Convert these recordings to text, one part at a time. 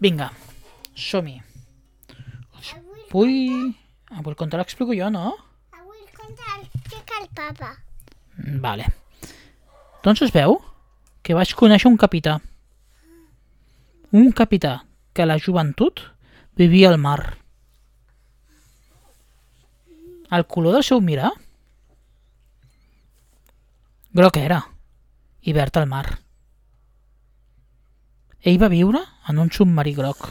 Vinga, som-hi. Avui, Vull... Avui el conte l'explico jo, no? avui el conte l'explica el papa. Mm, Vale. Doncs es veu que vaig conèixer un capità. Un capità que a la joventut vivia al mar. El color del seu mirar groc era i verd al mar. Ell va viure en un submarí groc.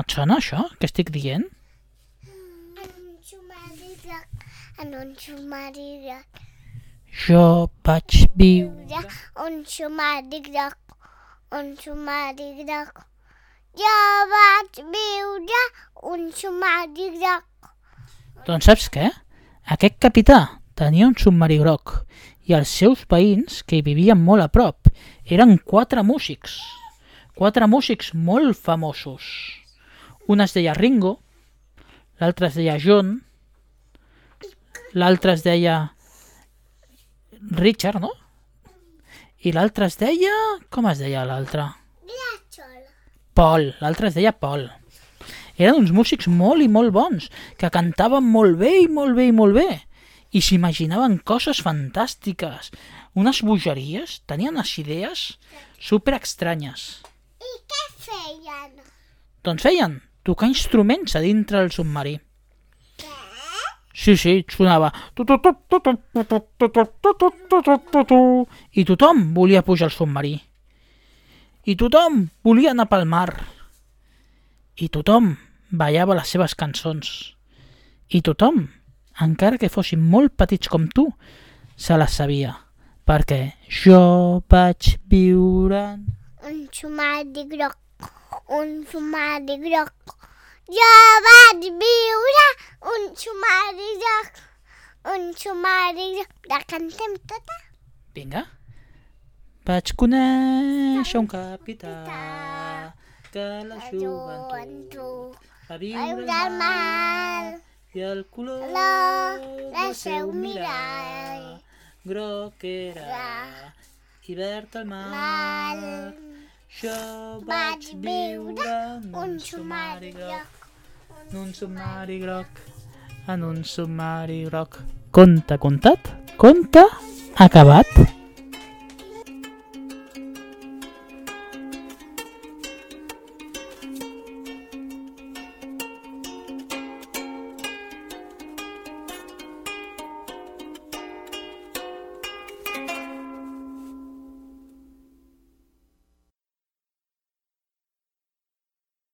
Et sona això que estic dient? En un sumari groc, en un groc, Jo vaig viure... un sumari groc, un sumari groc. Jo vaig viure un sumari groc. Doncs saps què? Aquest capità tenia un submarí groc i els seus veïns, que hi vivien molt a prop, eren quatre músics. Quatre músics molt famosos. Un es deia Ringo, l'altre es deia John, l'altre es deia Richard, no? I l'altre es deia... Com es deia l'altre? Pol, l'altre es deia Pol. Eren uns músics molt i molt bons, que cantaven molt bé i molt bé i molt bé. I s'imaginaven coses fantàstiques, unes bogeries, tenien unes idees super estranyes. I què feien? Doncs feien tocar instruments a dintre del submarí. Sí, sí, sonava... I tothom volia pujar al submarí. I tothom volia anar pel mar. I tothom ballava les seves cançons. I tothom, encara que fossin molt petits com tu, se les sabia. Perquè jo vaig viure... Un sumari groc, un sumari groc. Jo vaig viure un sumari groc, un sumari groc. La cantem tota? Vinga. Vaig conèixer un capità que la joventut va Viure al mar, i el color del el seu mirar. groc era Ra- i verd al mar. mal. Jo vaig viure en un submari groc, en un submari groc, en un submari groc. Conte contat, conte acabat.